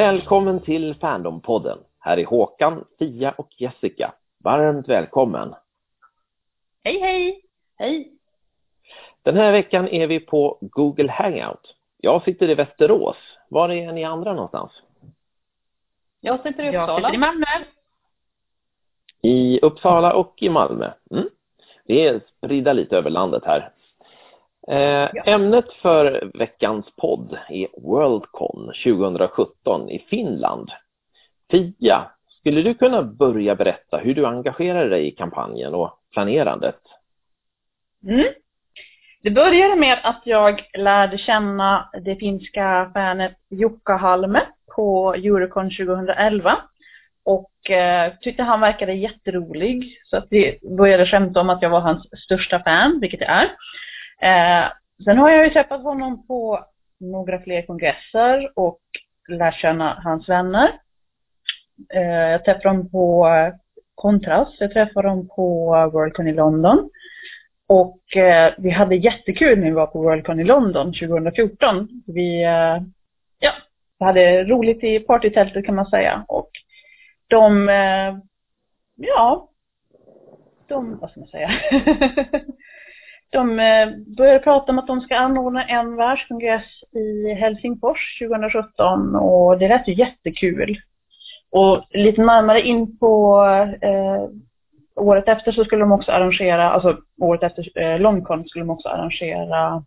Välkommen till Fandompodden. Här är Håkan, Fia och Jessica. Varmt välkommen. Hej, hej! Hej! Den här veckan är vi på Google Hangout. Jag sitter i Västerås. Var är ni andra någonstans? Jag sitter i Uppsala. Jag sitter i Malmö. I Uppsala och i Malmö. Mm. Vi är spridda lite över landet här. Eh. Ämnet för veckans podd är Worldcon 2017 i Finland. Fia, skulle du kunna börja berätta hur du engagerade dig i kampanjen och planerandet? Mm. Det började med att jag lärde känna det finska fanet Jukka Halme på Eurocon 2011 och eh, tyckte han verkade jätterolig så att vi började skämta om att jag var hans största fan, vilket jag är. Eh, sen har jag ju träffat honom på några fler kongresser och lärt känna hans vänner. Eh, jag träffade dem på Kontrast, jag träffade dem på Worldcon i London. Och eh, vi hade jättekul när vi var på Worldcon i London 2014. Vi, eh, ja, hade roligt i partytältet kan man säga. Och de, eh, ja, de, vad ska man säga? de eh, började prata om att de ska anordna en världskongress i Helsingfors 2017 och det lät ju jättekul. Och lite närmare in på eh, året efter så skulle de också arrangera, alltså året efter eh, Longcon skulle de också arrangera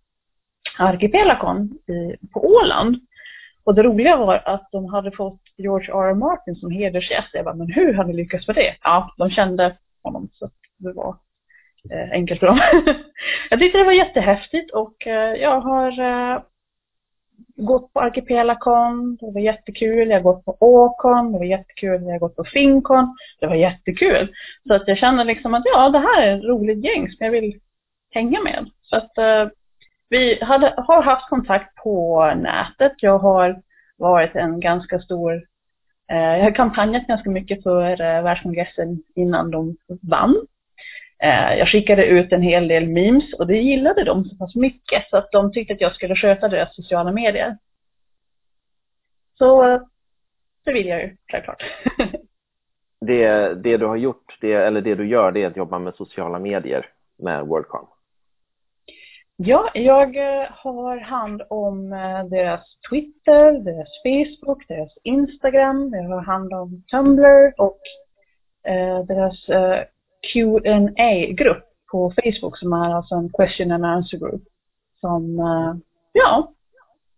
Arkipelakon i, på Åland. Och det roliga var att de hade fått George R. R. Martin som hedersgäst. Jag bara, men hur har ni lyckats med det? Ja, de kände honom så det var Eh, enkelt för dem. jag tyckte det var jättehäftigt och eh, jag har eh, gått på Arkipelakon, det var jättekul. Jag har gått på Åkon, det var jättekul. Jag har gått på Finkon, det var jättekul. Så att jag känner liksom att ja, det här är ett roligt gäng som jag vill hänga med. Så att eh, vi hade, har haft kontakt på nätet. Jag har varit en ganska stor eh, jag har kampanjat ganska mycket för eh, världskongressen innan de vann. Eh, jag skickade ut en hel del memes och det gillade de så pass mycket så att de tyckte att jag skulle sköta deras sociala medier. Så det vill jag ju självklart. det, det du har gjort, det, eller det du gör, det är att jobba med sociala medier med Worldcon? Ja, jag eh, har hand om eh, deras Twitter, deras Facebook, deras Instagram, jag har hand om Tumblr och deras qa grupp på Facebook som är alltså en question and answer group. Som, eh, ja,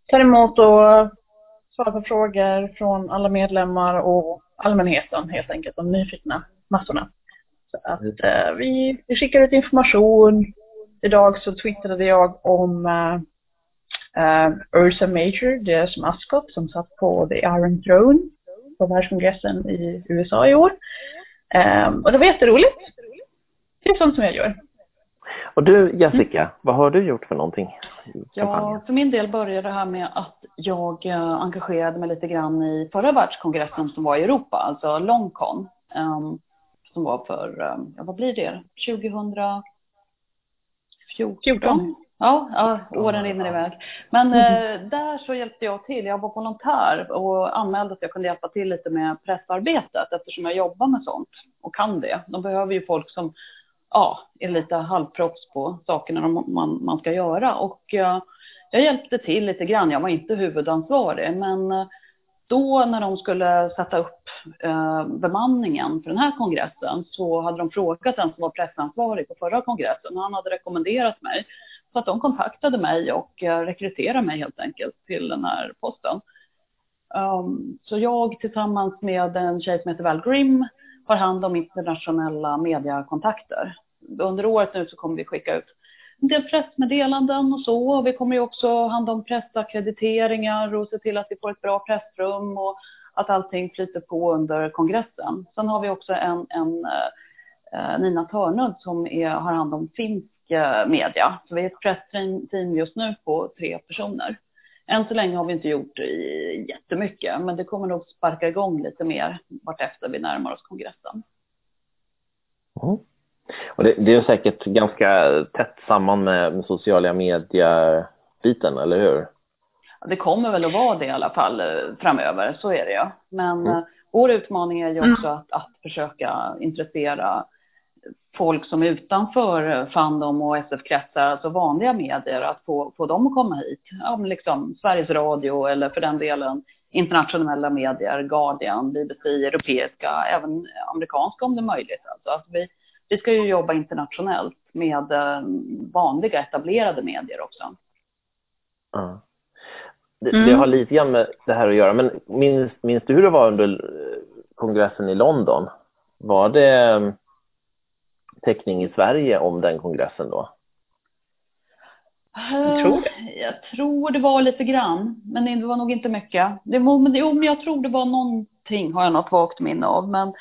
tar emot och svarar på frågor från alla medlemmar och allmänheten helt enkelt, de nyfikna massorna. Så att eh, vi, vi skickar ut information. Idag så twittrade jag om uh, uh, Ursa Major, deras maskot som satt på The Iron Throne på världskongressen i USA i år. Um, och det var jätteroligt. Det är sånt som jag gör. Och du Jessica, mm. vad har du gjort för någonting? Ja, för min del började det här med att jag eh, engagerade mig lite grann i förra världskongressen som var i Europa, alltså Longcon. Um, som var för, um, ja vad blir det, 2014? Ja, ja åren rinner iväg. Men eh, där så hjälpte jag till. Jag var volontär och anmälde att jag kunde hjälpa till llite med pressarbetet eftersom jag jobbar med sånt och kan det. De behöver ju folk som ja, är lite halvproffs på sakerna man, man ska göra. Och eh, jag hjälpte till lite grann. Jag var inte huvudansvarig, men eh, då när de skulle sätta upp eh, bemanningen för den här kongressen så hade de frågat den som var pressansvarig på förra kongressen. Han hade rekommenderat mig. Så att de kontaktade mig och eh, rekryterade mig helt enkelt till den här posten. Um, så jag tillsammans med en tjej som heter Val Grimm har hand om internationella mediakontakter. Under året nu så kommer vi skicka ut en del pressmeddelanden och så. Vi kommer ju också ha hand om pressakkrediteringar och se till att vi får ett bra pressrum och att allting flyter på under kongressen. Sen har vi också en, en eh, eh Nina Törnud som är, har hand om finsk media. Så vi är ett pressteam just nu på tre personer. Än så länge har vi inte gjort jättemycket, men det kommer nog sparka igång lite mer vartefter vi närmar oss kongressen. Mm. Och det, det, är säkert ganska tätt samman med, med sociala medier-biten, eller hur? det kommer väl att vara det i alla fall eh, framöver, så är det ju. Men mm. vår utmaning är ju mm. också att, att försöka intressera folk som är utanför Fandom och SF-kretsar, alltså vanliga medier, att få, få dem att komma hit. Ja, liksom Sveriges Radio eller för den delen internationella medier, Guardian, BBC, europeiska, även amerikanska om det är möjligt. Alltså att vi, vi ska ju jobba internationellt med eh, vanliga etablerade medier också. Ja. Det, mm. det, har lite grann med det här att göra, men minns, minns du hur det var under eh, kongressen i London? Var det täckning i Sverige om den kongressen då? Jag tror det. Jag tror det var lite grann, men det var nog inte mycket. Det var, jo, men jag tror det var någonting, har jag något vagt minne av. Men,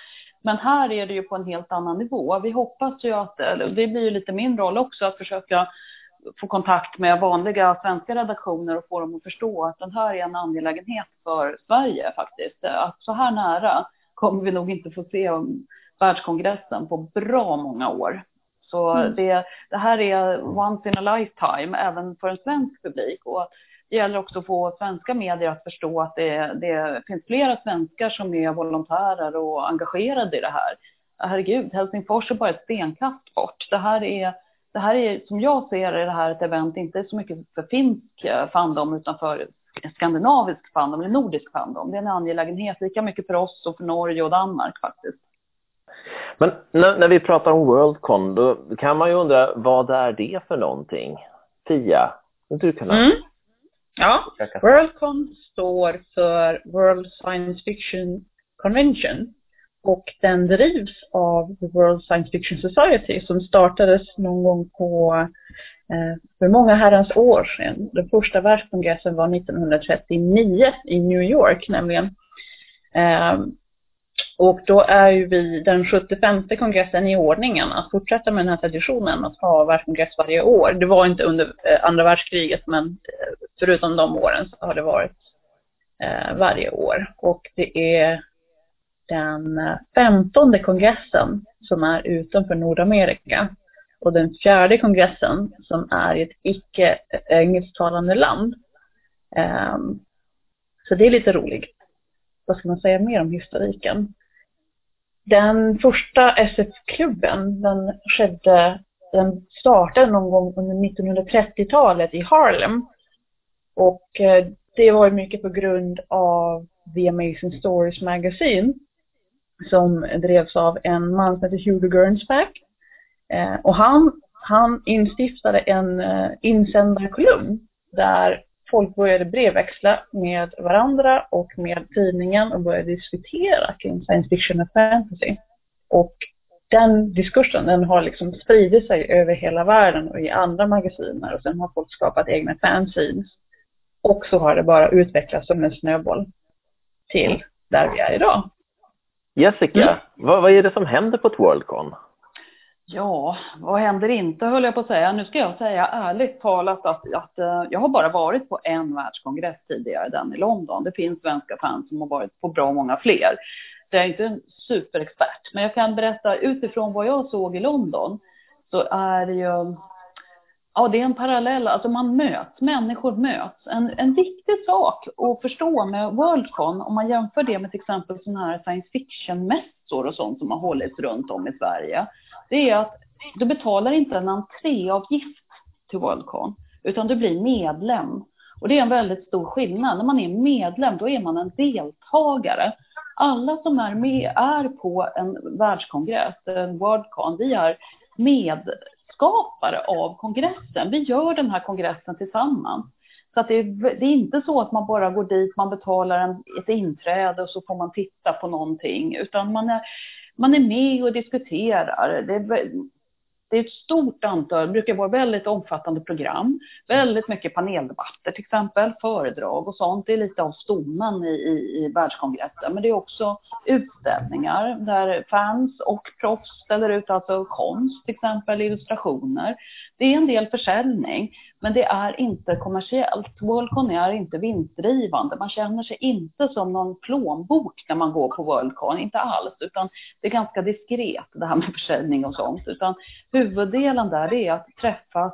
men här är det ju på en helt annan nivå. Vi hoppas ju att, det blir ju lite min roll också, att försöka få kontakt med vanliga svenska redaktioner och få dem att förstå att den här är en angelägenhet för Sverige faktiskt. Att så här nära kommer vi nog inte få se världskongressen på bra många år. Så mm. det, det, här är once in a lifetime även för en svensk publik. Och det gäller också att få svenska medier att förstå att det, det finns flera svenskar som är volontärer och engagerade i det här. Herregud, Helsingfors är bara ett stenkast bort. Det här är, det här är som jag ser är det här ett event inte så mycket för finsk fandom utan för skandinavisk fandom eller nordisk fandom. Det är en angelägenhet lika mycket för oss och för Norge och Danmark faktiskt. Men när, när vi pratar om Worldcon, då kan man ju undra vad är det för någonting? Fia, du kunna mm. Ja, Worldcon står för World Science Fiction Convention och den drivs av The World Science Fiction Society som startades någon gång på eh, för många herrans år sedan. Den första världskongressen var 1939 i New York nämligen. Eh, och då är ju vi den 75 kongressen i ordningen att fortsätta med den här traditionen att ha världskongress varje år. Det var inte under eh, andra världskriget men eh, förutom de åren så har det varit eh, varje år. Och det är den femtonde kongressen som är utanför Nordamerika och den fjärde kongressen som är i ett icke engelsktalande land. Ehm, så det är lite roligt. Vad ska man säga mer om historiken? Den första SF-klubben, den skedde, den startade någon gång under 1930-talet i Harlem. Och eh, det var mycket på grund av The Amazing Stories Magazine som drevs av en man som heter Hugo Gernsback. Eh, och han, han instiftade en eh, insändarkolumn där folk började brevväxla med varandra och med tidningen och började diskutera kring science fiction och fantasy. Och den diskursen den har liksom spridit sig över hela världen och i andra magasiner och sen har folk skapat egna fanzines. Och så har det bara utvecklats som en snöboll till där vi är idag. Jessica, mm. vad, vad är det som händer på Worldcon? Ja, vad händer inte höll jag på att säga. Nu ska jag säga ärligt talat att, att eh, jag har bara varit på en världskongress tidigare, den i London. Det finns svenska fans som har varit på bra många fler. Så jag är inte en superexpert, men jag kan berätta utifrån vad jag såg i London så är det ju, ja det är en parallell, alltså man möts, människor möts. En, en viktig sak att förstå med Worldcon, om man jämför det med till exempel sådana här science fiction-mässor och sånt som har hållits runt om i Sverige det är att du betalar inte en entréavgift till Worldcon, utan du blir medlem. Och det är en väldigt stor skillnad. När man är medlem, då är man en deltagare. Alla som är med är på en världskongress, en Worldcon, vi är medskapare av kongressen. Vi gör den här kongressen tillsammans. Så att det, är, det är inte så att man bara går dit, man betalar en, ett inträde och så får man titta på någonting, utan man är, man är med och diskuterar. Det, det är ett stort antal, det brukar vara väldigt omfattande program, väldigt mycket paneldebatter till exempel, föredrag och sånt. Det är lite av stommen i, i, i världskongressen. Men det är också utställningar där fans och proffs ställer ut alltså konst, till exempel illustrationer. Det är en del försäljning, men det är inte kommersiellt. Worldcon är inte vinstdrivande. Man känner sig inte som någon plånbok när man går på Worldcon, inte alls, utan det är ganska diskret det här med försäljning och sånt. Utan huvuddelen där är att träffas,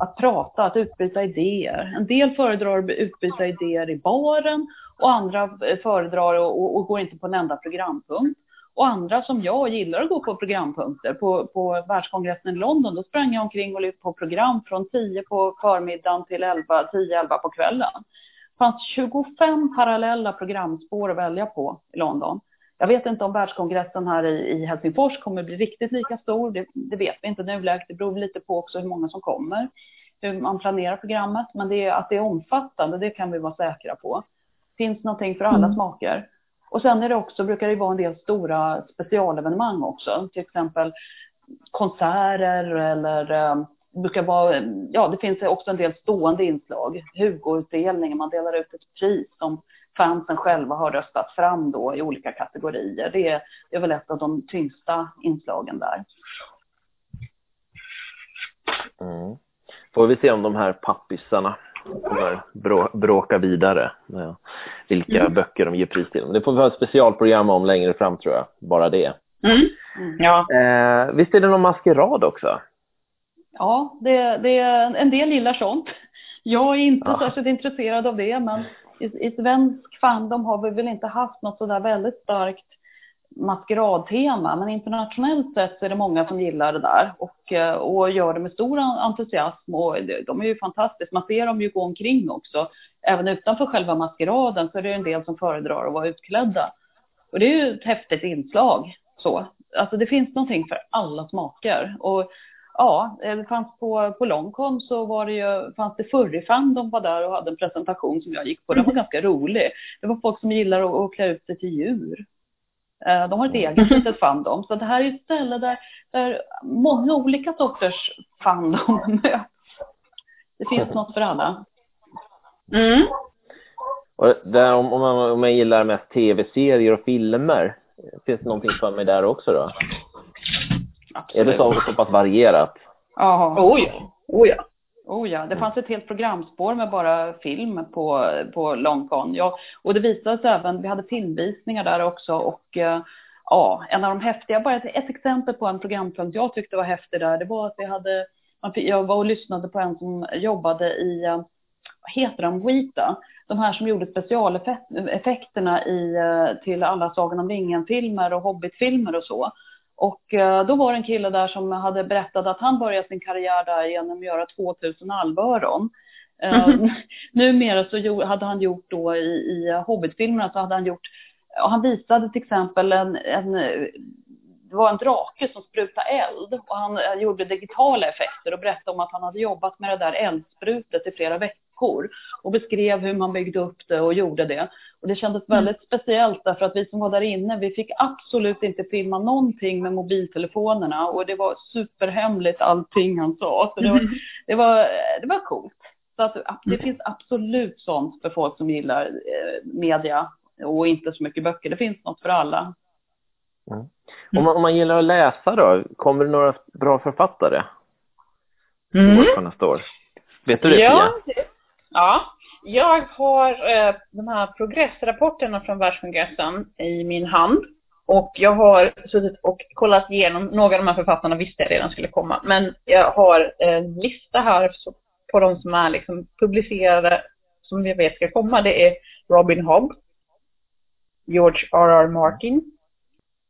att prata, att utbyta idéer. En del föredrar att utbyta idéer i baren och andra eh, föredrar och, och går inte på en enda programpunkt. Och andra som jag gillar att gå på programpunkter. På, på världskongressen i London, då sprang jag omkring och lyssnade på program från 10 på förmiddagen till 11, 10-11 på kvällen. Det fanns 25 parallella programspår att välja på i London. Jag vet inte om världskongressen här i, Helsingfors kommer bli riktigt lika stor. Det, det vet vi inte nuläget. Det beror lite på också hur många som kommer, hur man planerar programmet. Men det att det är omfattande, det kan vi vara säkra på. Finns någonting för alla mm. smaker. Och sen är det också, brukar det vara en del stora specialevenemang också. Till exempel konserter eller um, brukar vara, ja det finns också en del stående inslag. Hugo-utdelningen, man delar ut ett pris som fansen själva har röstat fram då i olika kategorier. Det är, det är väl ett av de tyngsta inslagen där. Mm. Får vi se om de här pappisarna kommer bråka vidare. Ja. Vilka mm. böcker de ger pris till. Det får vi ha ett specialprogram om längre fram tror jag. Bara det. Mm. Ja. Eh, visst är det någon maskerad också? Ja, det, det, en del gillar sånt. Jag är inte ja. särskilt intresserad av det, men i, i svensk fandom har vi väl inte haft något sådär väldigt starkt maskeradtema, men internationellt sett så är det många som gillar det där och, och gör det med stor entusiasm och de är ju fantastiska. Man ser dem ju gå omkring också. Även utanför själva maskeraden så är det en del som föredrar att vara utklädda. Och det är ju ett häftigt inslag så. Alltså det finns någonting för alla smaker och ja, det fanns på, på Longcon så var det ju, fanns det furryfan, de var där och hade en presentation som jag gick på. Den var ganska rolig. Det var folk som gillar att, att klä ut sig till djur. Eh, de har ett eget litet fandom. Så det här är ett ställe där, där många olika sorters fandom möts. Det finns något för alla. Mm. Och där, om, om, man, om man gillar mest tv-serier och filmer, finns det någonting för mig där också då? Absolut. Är det så, så pass varierat? Ja. Oh ja. Oh ja. Oh ja, det fanns ett helt programspår med bara film på, på Longcon. Ja, och det visade sig även, vi hade filmvisningar där också och uh, ja, en av de häftiga, bara ett, ett, exempel på en programpunkt jag tyckte var häftig där, det var att vi hade, jag var och lyssnade på en som jobbade i, vad heter de, Wita, de här som gjorde specialeffekterna i, uh, till alla Sagan om ringen-filmer och Hobbit-filmer och så. Och eh, då var det en kille där som hade berättat att han började sin karriär där genom att göra 2000 allöron. Mm. numera så hade han gjort då i, i Hobbit-filmerna så hade han gjort, och han visade till exempel en, en det var en drake som sprutade eld och han eh, gjorde digitala effekter och berättade om att han hade jobbat med det där eldsprutet i flera veckor och beskrev hur man byggde upp det och gjorde det. Och det kändes mm. väldigt speciellt därför att vi som var där inne, vi fick absolut inte filma någonting med mobiltelefonerna och det var superhemligt allting han sa. Så det var, mm. det var, det var coolt. Så att det mm. finns absolut sånt för folk som gillar eh, media och inte så mycket böcker. Det finns något för alla. Mm. Om, man, om man gillar att läsa då, kommer det några bra författare? Mm. nästa år? Vet du det ja, Pia? Ja, jag har eh, de här progressrapporterna från världskongressen i min hand. Och jag har suttit och kollat igenom, några av de här författarna visste jag redan skulle komma, men jag har en lista här på de som är liksom publicerade som vi vet ska komma. Det är Robin Hobb, George R.R. Martin,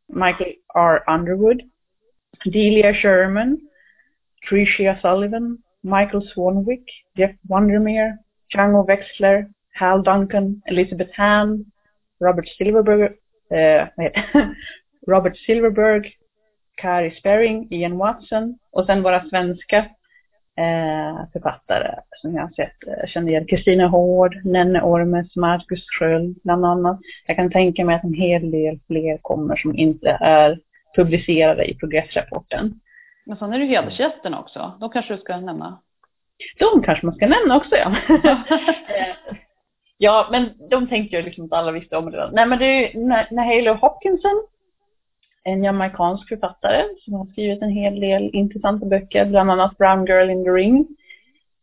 Michael R. Underwood, Delia Sherman, Tricia Sullivan, Michael Swanwick, Jeff Wondermere, Django Wexler, Hal Duncan, Elizabeth Hand, Robert Silverberg, eh, Robert Silverberg, Kari Sperring, Ian Watson och sen våra svenska eh, författare som jag har sett. Jag känner igen Kristina Hård, Nenne Ormes, Marcus Sköld bland annat. Jag kan tänka mig att en hel del fler kommer som inte är publicerade i progressrapporten. Men sen är det hedersgästerna också. De kanske du ska nämna? De kanske man ska nämna också ja. ja, men de tänkte jag liksom att alla visste om redan. Nej men det är ju Nahalo Hopkinson, en jamaicansk författare som har skrivit en hel del intressanta böcker, bland annat Brown Girl in the Ring.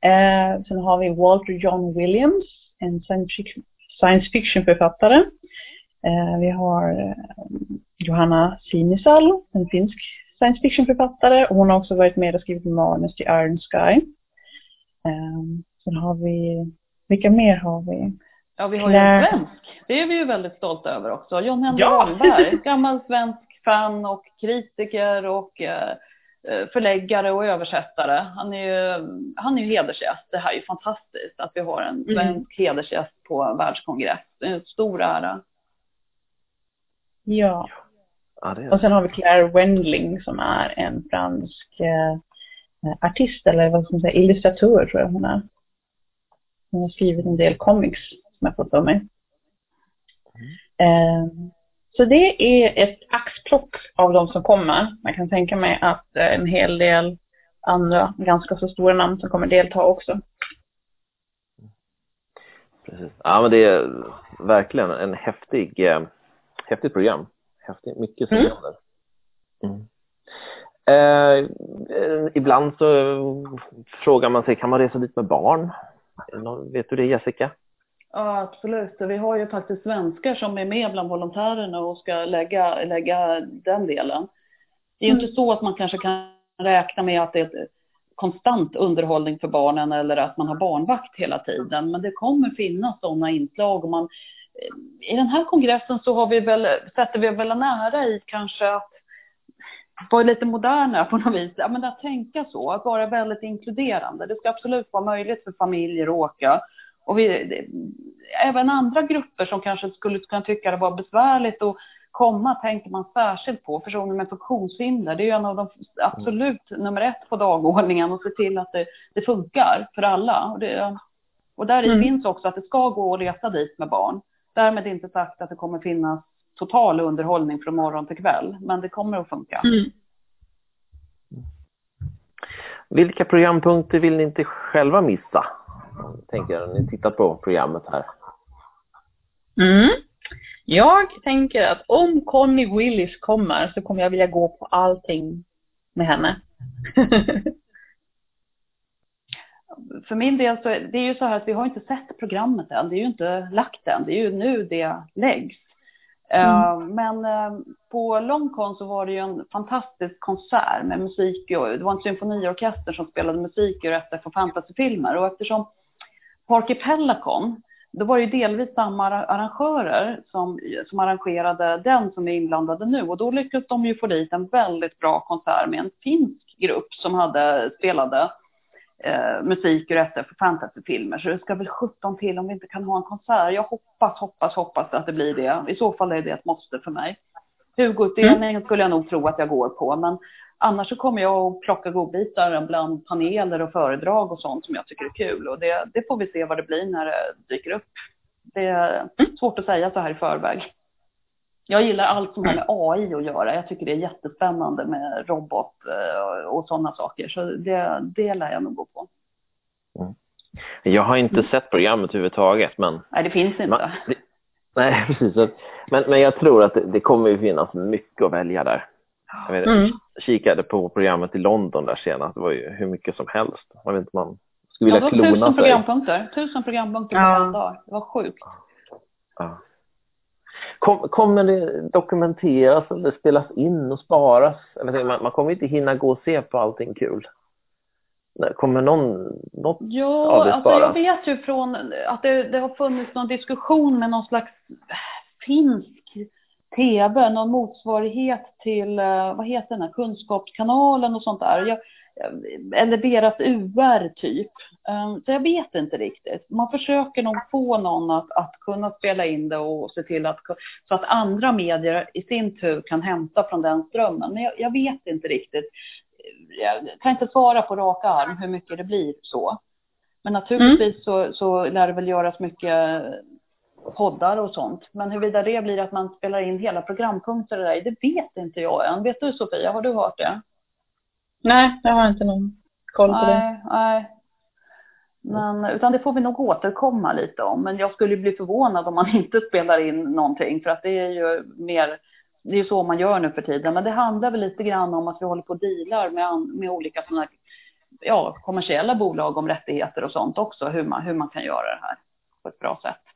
Eh, sen har vi Walter John Williams, en science fiction-författare. Eh, vi har eh, Johanna Sinisalo, en finsk science fiction-författare. Hon har också varit med och skrivit manus till Iron Sky. Um, sen har vi, vilka mer har vi? Ja, vi har ju en svensk. Det är vi ju väldigt stolta över också. John Henry ja. Wahlberg, gammal svensk fan och kritiker och eh, förläggare och översättare. Han är ju, han är ju hedersgäst. Det här är ju fantastiskt att vi har en mm. svensk mm. hedersgäst på världskongress. Det är en stor ära. Ja. ja det Och sen har vi Claire Wendling som är en fransk eh, artist eller vad ska man säga, illustratör tror jag hon är. Hon har skrivit en del comics som jag fått för mig. Mm. Eh, så det är ett axplock av de som kommer. Man kan tänka mig att eh, en hel del andra ganska så stora namn som kommer delta också. Precis. Ja, men det är verkligen en häftig, eh, häftigt program. Häftigt, mycket som mm. händer. Mm. Eh, ibland så frågar man sig, kan man resa dit med barn? Vet du det Jessica? Ja, absolut. Vi har ju faktiskt svenskar som är med bland volontärerna och ska lägga, lägga den delen. Det är ju mm. inte så att man kanske kan räkna med att det är konstant underhållning för barnen eller att man har barnvakt hela tiden. Men det kommer finnas sådana inslag. Och man, I den här kongressen så har vi väl, sätter vi väl nära i kanske att vara lite moderna på något vis. Ja, men att tänka så, att vara väldigt inkluderande. Det ska absolut vara möjligt för familjer att åka. Och vi, även andra grupper som kanske skulle kunna tycka det var besvärligt att komma tänker man särskilt på. Personer med funktionshinder, det är ju en av de absolut nummer ett på dagordningen och se till att det, det funkar för alla. Och, det, och där mm. finns också att det ska gå att resa dit med barn. Därmed inte sagt att det kommer finnas total underhållning från morgon till kväll, men det kommer att funka. Mm. Vilka programpunkter vill ni inte själva missa? Tänker jag, när ni tittar på programmet här. Mm. Jag tänker att om Connie Willis kommer så kommer jag vilja gå på allting med henne. För min del så är det ju så här att vi har inte sett programmet än. Det är ju inte lagt än. Det är ju nu det läggs. Mm. Eh, men eh, på Longcon så var det ju en fantastisk konsert med musik. Det var en symfoniorkester som spelade musik ur SF och fantasyfilmer. Och eftersom Parker Pellacon, då var det ju delvis samma arrangörer som, som arrangerade den som är inblandade nu. Och då lyckades de ju få dit en väldigt bra konsert med en finsk grupp som hade spelade eh, musik ur SF och fantasyfilmer. Så det ska väl 17 till om vi inte kan ha en konsert. Jag hoppas, hoppas, hoppas att det blir det. I så fall är det ett måste för mig. Hugo-utdelningen mm. skulle jag nog tro att jag går på, men annars så kommer jag att plocka godbitar bland paneler och föredrag och sånt som jag tycker är kul. Och det, det får vi se vad det blir när det dyker upp. Det är svårt att säga så här i förväg. Jag gillar allt som har med AI att göra. Jag tycker det är jättespännande med robot eh, och sådana saker. Så det, det lär jag nog gå på. Mm. Jag har inte sett programmet överhuvudtaget. Men... Nej, det finns inte. Man, det, nej, precis. Men, men jag tror att det, det kommer att finnas mycket att välja där. Jag vet, mm. kikade på programmet i London där senast. Det var ju hur mycket som helst. Man vet inte, man skulle vilja ja, det var tusen programpunkter. Tusen programpunkter på ja. en dag. Det var sjukt. Ja. Kom, kommer det dokumenteras eller spelas in och sparas? Eller, man, man kommer inte hinna gå och se på allting kul. Kommer någon, något jo, av det alltså jag vet ju från att det, det har funnits någon diskussion med någon slags finsk tv, någon motsvarighet till, eh, vad heter den här, Kunskapskanalen och sånt där. Jag, eller deras UR typ. Ehm, så jag vet inte riktigt. Man försöker nog få någon att, att kunna spela in det och se till att, så att andra medier i sin tur kan hämta från den strömmen. Men jag, jag vet inte riktigt. Jag kan inte svara på rak arm hur mycket det blir så. Men naturligtvis mm. så, så lär det väl göras mycket poddar och sånt. Men huruvida det blir att man spelar in hela programpunkter där, det vet inte jag än. Vet du Sofia, har du hört det? Nej, jag har inte någon koll på nej, det. Nej, men, utan det får vi nog återkomma lite om. Men jag skulle bli förvånad om man inte spelar in någonting. För att det är ju mer, det är så man gör nu för tiden. Men det handlar väl lite grann om att vi håller på och dealar med, med olika sådana ja, kommersiella bolag om rättigheter och sånt också. Hur man, hur man kan göra det här på ett bra sätt.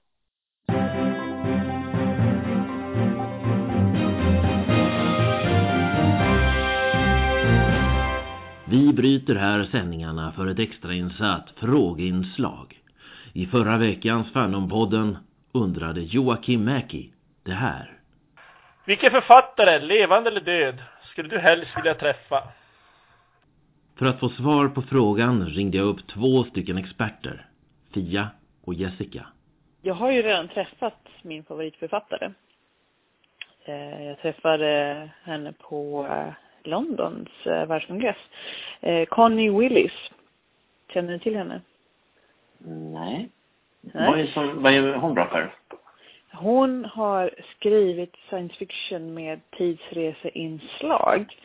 Vi bryter här sändningarna för ett extrainsatt frågeinslag. I förra veckans Fanompodden undrade Joakim Mäki det här. Vilken författare, levande eller död, skulle du helst vilja träffa? För att få svar på frågan ringde jag upp två stycken experter, Fia och Jessica. Jag har ju redan träffat min favoritförfattare. Eh, jag träffade henne på eh, Londons eh, världskongress. Connie Willis. Känner ni till henne? Nej. Nej. Vad, är som, vad är hon bra för? Hon har skrivit science fiction med tidsreseinslag.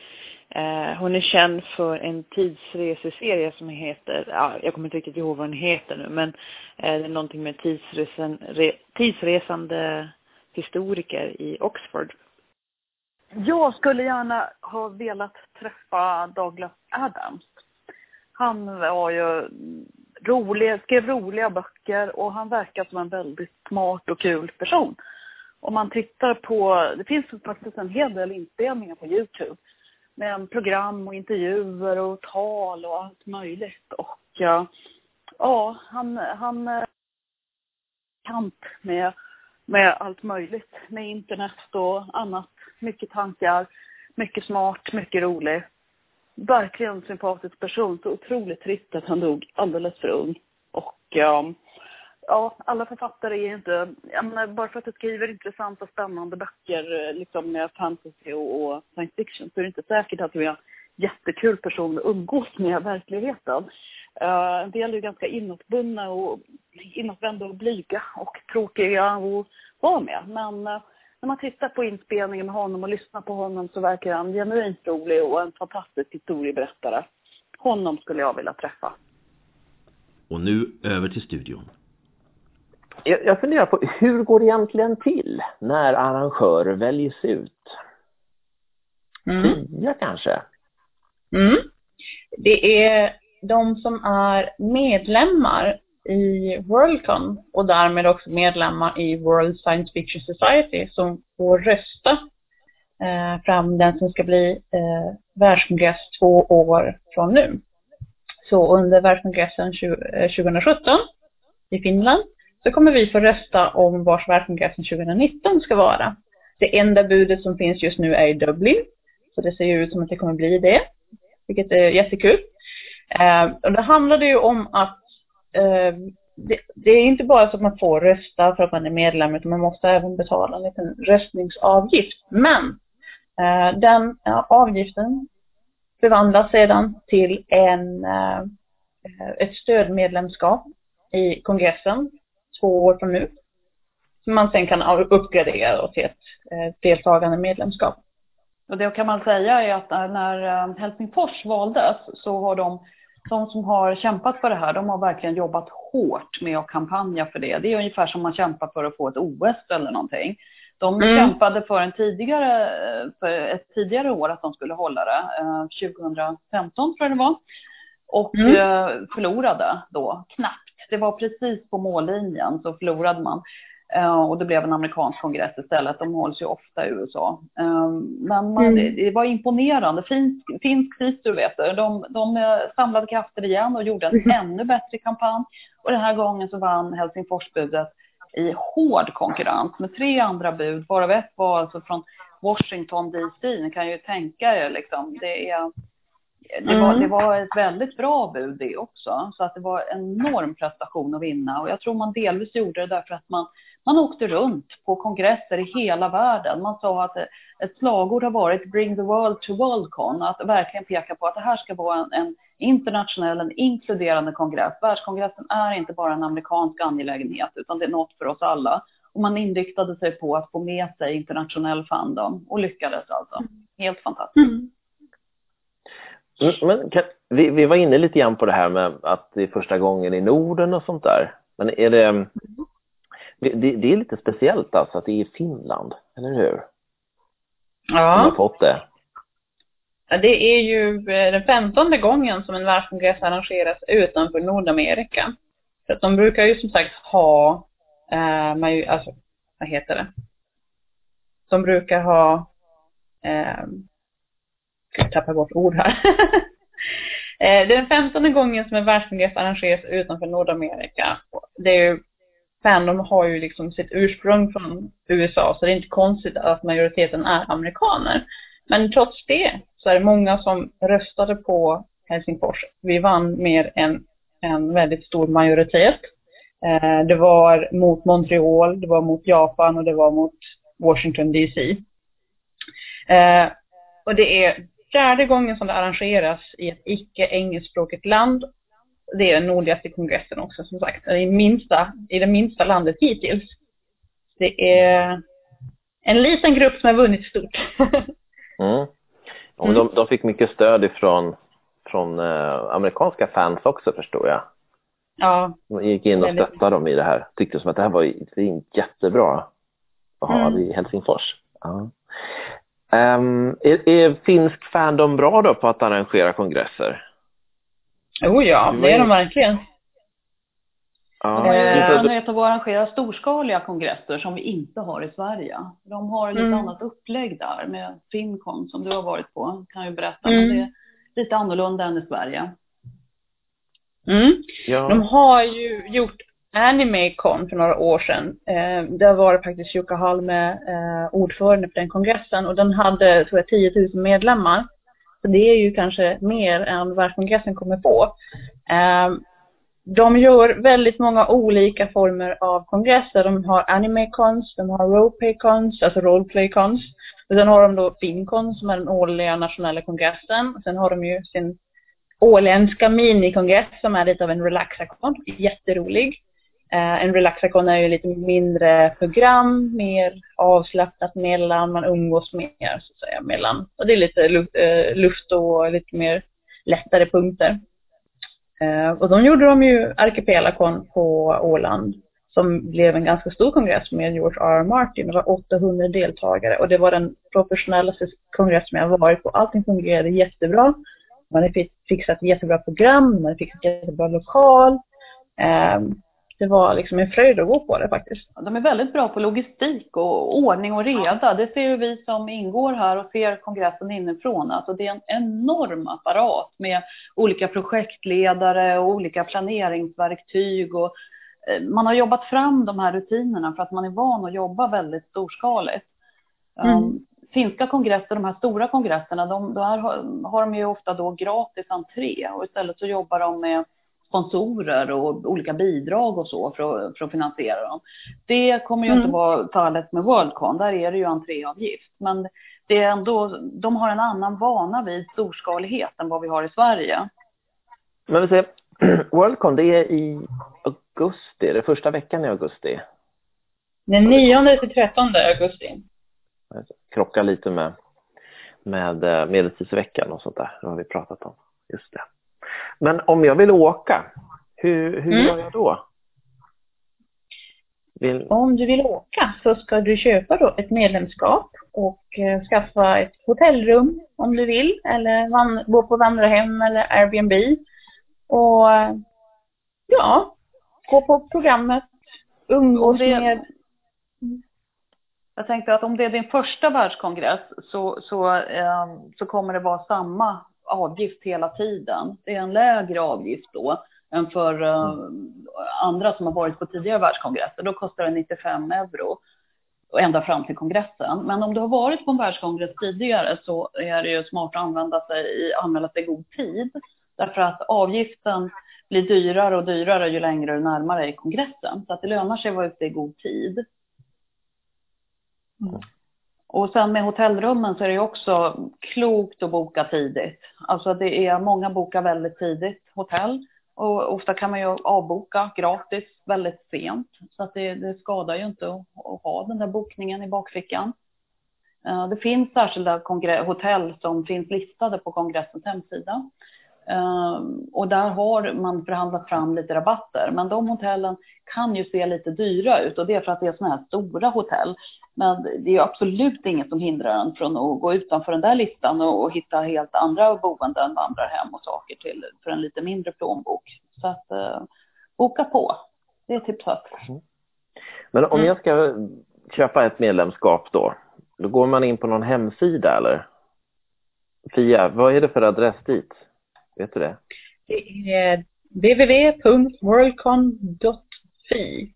Eh, hon är känd för en tidsreseserie som heter, ja, jag kommer inte riktigt ihåg vad den heter nu, men eh, det är någonting med tidsresen, re, tidsresande historiker i Oxford. Jag skulle gärna ha velat träffa Douglas Adams. Han var ju rolig, skrev roliga böcker och han verkar som en väldigt smart och kul person. Om man tittar på, det finns faktiskt en hel del inspelningar på Youtube med program och intervjuer och tal och allt möjligt. Och ja, ja han, han eh, kamp med, med allt möjligt, med internet och annat. Mycket tankar, mycket smart, mycket rolig. Verkligen sympatisk person. Så otroligt trist att han dog alldeles för ung. Och ja, ja, alla författare är inte, jag menar, bara för att du skriver intressanta, spännande böcker eh, liksom med fantasy och, och science fiction så är det inte säkert att du är en jättekul person att umgås med i verkligheten. Uh, en del är ganska inåtbundna och inåtvända och blyga och tråkiga att vara med. Men uh, när man tittar på inspelningen med honom och lyssnar på honom så verkar han genuint rolig och en fantastisk historieberättare. Honom skulle jag vilja träffa. Och nu över till studion jag, jag funderar på hur går det egentligen till när arrangörer väljs ut? Mm. Tio kanske? Mm. Det är de som är medlemmar i Worldcon och därmed också medlemmar i World Science Fiction Society som får rösta eh, fram den som ska bli eh, världskongress två år från nu. Så under världskongressen 2017 eh, i Finland så kommer vi få rösta om vars världskongressen 2019 ska vara. Det enda budet som finns just nu är i Dublin. Så det ser ju ut som att det kommer bli det. Vilket är jättekul. Eh, och det handlar ju om att Ehm, det, det, är inte bara så att man får rösta för att man är medlem utan man måste även betala en liten röstningsavgift. Men eh, den avgiften förvandlas sedan till en, eh, ett stödmedlemskap i kongressen två år från nu. Som man sen kan uppgradera till ett eh, deltagande medlemskap. Och det kan man säga är att när eh, Helsingfors valdes så har de, de som har kämpat för det här, de har verkligen jobbat hårt med att kampanja för det. Det är ungefär som man kämpar för att få ett OS eller någonting. De mm. kämpade för, en tidigare, för ett tidigare år att de skulle hålla det, 2015 tror jag det var. Och mm. förlorade då knappt det var precis på mållinjen så förlorade man. Uh, och det blev en amerikansk kongress istället. De hålls ju ofta i USA. Uh, men man, mm. det, var imponerande. Finsk, finsk FISU vet du, de, de eh, samlade krafter igen och gjorde en mm. ännu bättre kampanj. Och den här gången så vann Helsingforsbudet i hård konkurrens med tre andra bud, varav ett var alltså från Washington DC. Ni kan ju tänka er liksom, det är det, var, mm. det var ett väldigt bra bud det också. Så att det var en enorm prestation att vinna. Och jag tror man delvis gjorde det därför att man, man åkte runt på kongresser i hela världen. Man sa att ett slagord har varit Bring the world to Worldcon. Att verkligen peka på att det här ska vara en, en internationell, en inkluderande kongress. Världskongressen är inte bara en amerikansk angelägenhet utan det är något för oss alla. Och man inriktade sig på att få med sig internationell fandom och lyckades alltså. Mm. Helt fantastiskt. Mm. Mm, men kan, vi, vi var inne lite grann på det här med att det är första gången i Norden och sånt där. Men är det, det, det är lite speciellt alltså att det är i Finland, eller hur? Ja. Som har fått det. Ja, det är ju eh, den femtonde gången som en världskongress arrangeras utanför Nordamerika. Så att de brukar ju som sagt ha, eh, ju, alltså, vad heter det? De brukar ha eh, jag tappar bort ord här. Eh, det är den femtonde gången som en världskongress arrangeras utanför Nordamerika. Det är ju, Fandom har ju liksom sitt ursprung från USA så det är inte konstigt att majoriteten är amerikaner. Men trots det så är det många som röstade på Helsingfors. Vi vann mer än en väldigt stor majoritet. Eh, det var mot Montreal, det var mot Japan och det var mot Washington DC. Eh, och det är fjärde gången som det arrangeras i ett icke engelskspråkigt land. Det är den nordligaste kongressen också som sagt. Är minsta, i det minsta landet hittills. Det är en liten grupp som har vunnit stort. mm. Och de, de fick mycket stöd ifrån från eh, amerikanska fans också förstår jag. Ja. De gick in och stöttade dem i det här. Tyckte som att det här var jättebra att ha mm. i Helsingfors. Ja. Um, är, är finsk fandom bra då på att arrangera kongresser? Jo ja, det är de verkligen. Ja, de ju erfarenhet av att arrangera storskaliga kongresser som vi inte har i Sverige. De har lite mm. annat upplägg där med Fincon som du har varit på, kan ju berätta. Mm. Men det är lite annorlunda än i Sverige. Mm. Ja. De har ju gjort AnimeCon för några år sedan. Eh, där var det faktiskt Jukka Halme eh, ordförande för den kongressen och den hade, tror jag, 10 000 medlemmar. Så det är ju kanske mer än världskongressen kommer på. Eh, de gör väldigt många olika former av kongresser. De har animecons, de har roleplaycons, alltså roleplaycons. Och sen har de då Fincon som är den årliga nationella kongressen. Sen har de ju sin åländska minikongress som är lite av en relaxakon. Jätterolig. Uh, en relaxakon är ju lite mindre program, mer avslappnat mellan, man umgås mer så att säga mellan. Och det är lite luft, eh, luft och lite mer lättare punkter. Eh, och de gjorde de ju Arkipelakon på Åland som blev en ganska stor kongress med George R. R. Martin. Det var 800 deltagare och det var den professionellaste kongress som jag varit på. Allting fungerade jättebra. Man hade fixat jättebra program, man hade fixat jättebra lokal. Ehm, det var liksom en fröjd att gå på det faktiskt. De är väldigt bra på logistik och ordning och reda. Det ser ju vi som ingår här och ser kongressen inifrån. Alltså det är en enorm apparat med olika projektledare och olika planeringsverktyg och eh, man har jobbat fram de här rutinerna för att man är van att jobba väldigt storskaligt. Mm. Um, finska kongresser, de här stora kongresserna, de, där har, har de ju ofta då gratis entré och istället så jobbar de med sponsorer och olika bidrag och så för att, för att finansiera dem. Det kommer ju mm. inte vara fallet med Worldcon, där är det ju entréavgift. Men det är ändå, de har en annan vana vid storskalighet än vad vi har i Sverige. Men vi säger, Worldcon, det är i augusti, det är första veckan i augusti. Den 9 till 13 augusti. Krockar lite med, med eh, medeltidsveckan och sånt där, det har vi pratat om. Just det. Men om jag vill åka, hur, hur mm. gör jag då? Vill... Om du vill åka så ska du köpa då ett medlemskap och eh, skaffa ett hotellrum om du vill eller van, bo på vandrarhem eller Airbnb. Och ja, gå på programmet, umgås det... med jag tänkte att om det är din första världskongress så, så, eh, så kommer det vara samma avgift hela tiden. Det är en lägre avgift då än för mm. andra som har varit på tidigare världskongresser. Då kostar det 95 euro ända fram till kongressen. Men om du har varit på en världskongress tidigare så är det ju smart att använda sig, anmäla sig i god tid. Därför att avgiften blir dyrare och dyrare ju längre du närmar dig kongressen. Så att det lönar sig att vara ute i god tid. Mm. Och sen med hotellrummen så är det också klokt att boka tidigt. Alltså det är, många bokar väldigt tidigt hotell och ofta kan man ju avboka gratis väldigt sent. Så att det, det skadar ju inte att, att, ha den där bokningen i bakfickan. Eh, det finns särskilda hotell som finns listade på kongressens hemsida. Eh, och där har man förhandlat fram lite rabatter. Men de hotellen kan ju se lite dyra ut och det är för att det är sådana här stora hotell. Men det är absolut inget som hindrar en från att gå utanför den där listan och, och hitta helt andra boenden, vandrarhem och saker till för en lite mindre plånbok. Så att eh, boka på. Det är tips mm. Men om jag ska köpa ett medlemskap då, då går man in på någon hemsida eller? Fia, vad är det för adress dit? Vet du det? Det är www.worldcon.fi.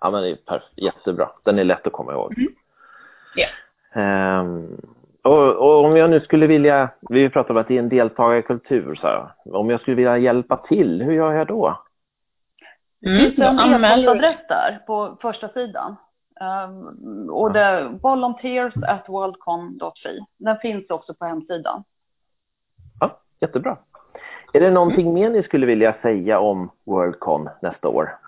Ja, men det är perf- jättebra. Den är lätt att komma ihåg. Mm. Ja. Ehm, och, och om jag nu skulle vilja, vi pratade om att det är en deltagarkultur, så här. Om jag skulle vilja hjälpa till, hur gör jag då? Det finns då en där på första sidan. Um, och det är volunteers at worldcon.fi. Den finns också på hemsidan. Ja, jättebra. Är det någonting mer ni skulle vilja säga om Worldcon nästa år?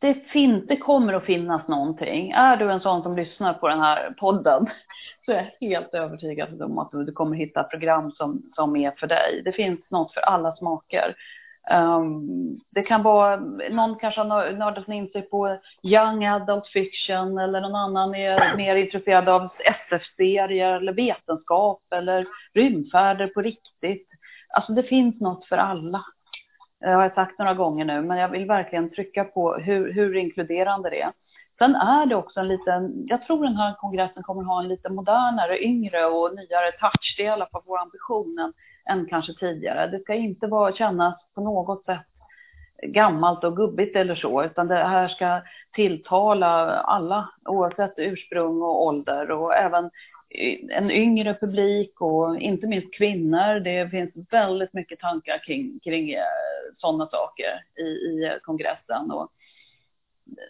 Det, finns, det kommer att finnas någonting. Är du en sån som lyssnar på den här podden så är jag helt övertygad om att du kommer hitta program som, som är för dig. Det finns något för alla smaker. Um, det kan vara, någon kanske har nördat in sig på young adult fiction eller någon annan är mer intresserad av SF-serier eller vetenskap eller rymdfärder på riktigt. Alltså det finns något för alla. Det har jag sagt några gånger nu, men jag vill verkligen trycka på hur, hur inkluderande det är. Sen är det också en liten, jag tror den här kongressen kommer ha en lite modernare, yngre och nyare touch. Det är i alla fall vår ambition än, än kanske tidigare. Det ska inte vara, kännas på något sätt gammalt och gubbigt eller så, utan det här ska tilltala alla oavsett ursprung och ålder och även en yngre publik och inte minst kvinnor. Det finns väldigt mycket tankar kring, kring sådana saker i, i kongressen. Och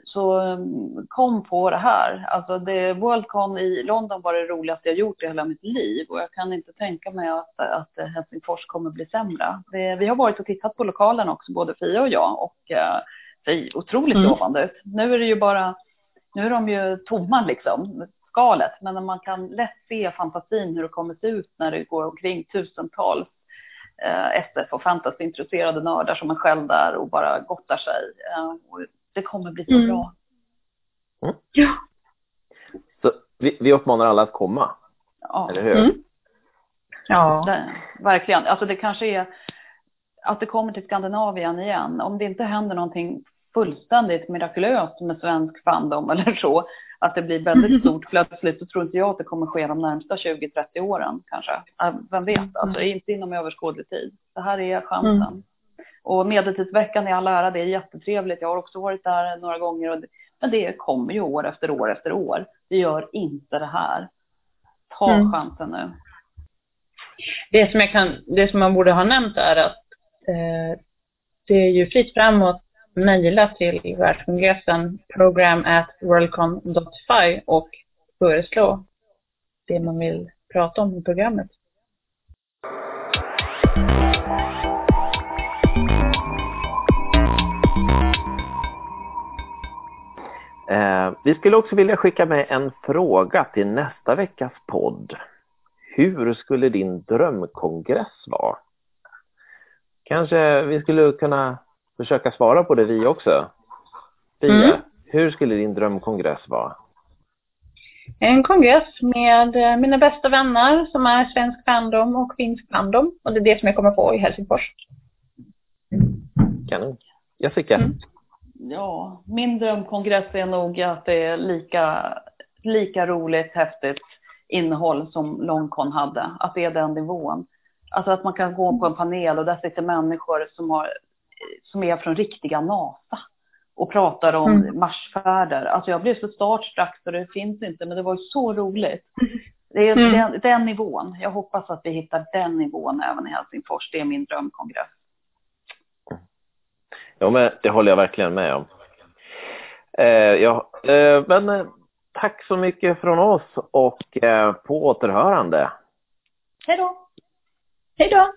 så um, kom på det här. Alltså det, Worldcon i London var det roligaste jag gjort i hela mitt liv och jag kan inte tänka mig att, att Helsingfors kommer bli sämre. Det, vi har varit och tittat på lokalen också, både Fia och jag och det är otroligt mm. lovande ut. Nu är det ju bara, nu är de ju tomma liksom, skalet, men man kan lätt se fantasin hur det kommer se ut när det går omkring tusentals eh, SF och fantasyintresserade nördar som är själv där och bara gottar sig. Eh, och det kommer bli så Mm. bra. Mm. Ja. Så vi, vi uppmanar alla att komma, Ja, eller hur? Mm. Ja. det, verkligen. Alltså det kanske är att det kommer till Skandinavien igen. Om det inte händer någonting fullständigt mirakulöst med svensk fandom eller så, att det blir väldigt stort plötsligt, så tror inte jag att det kommer ske de närmsta 20-30 åren kanske. Vem vet, alltså inte inom överskådlig tid. Det här är chansen. Mm. Och medeltidsveckan i all ära, det är jättetrevligt. Jag har också varit där några gånger. Och det, men det kommer ju år efter år efter år. Det gör inte det här. Ta Mm. chansen nu. Det som, jag kan, det som man borde ha nämnt är att eh, det är ju fritt fram att mejla till världskongressen program at worldcon.fi och föreslå det man vill prata om i programmet. Eh, vi skulle också vilja skicka med en fråga till nästa veckas podd. Hur skulle din drömkongress vara? Kanske vi skulle kunna försöka svara på det vi också. Fia, Mm. hur skulle din drömkongress vara? En kongress med eh, mina bästa vänner som är svensk fandom och finsk fandom. Och det är det som jag kommer få i Helsingfors. Kanon. Jessica? Mm. Ja, min drömkongress är nog att det är lika, lika roligt, häftigt innehåll som Longcon hade. Att det är den nivån. Alltså att man kan gå på en panel och där sitter människor som, har, som är från riktiga NASA och pratar om Mm. Marsfärder. Alltså jag blev så startstruck så det finns inte, men det var ju så roligt. Det är Mm. den, den nivån. Jag hoppas att vi hittar den nivån även i Helsingfors. Det är min drömkongress. Ja, men det håller jag verkligen med om. Eh, ja, eh, men eh, tack så mycket från oss och eh, på återhörande. Hej då! Hej då!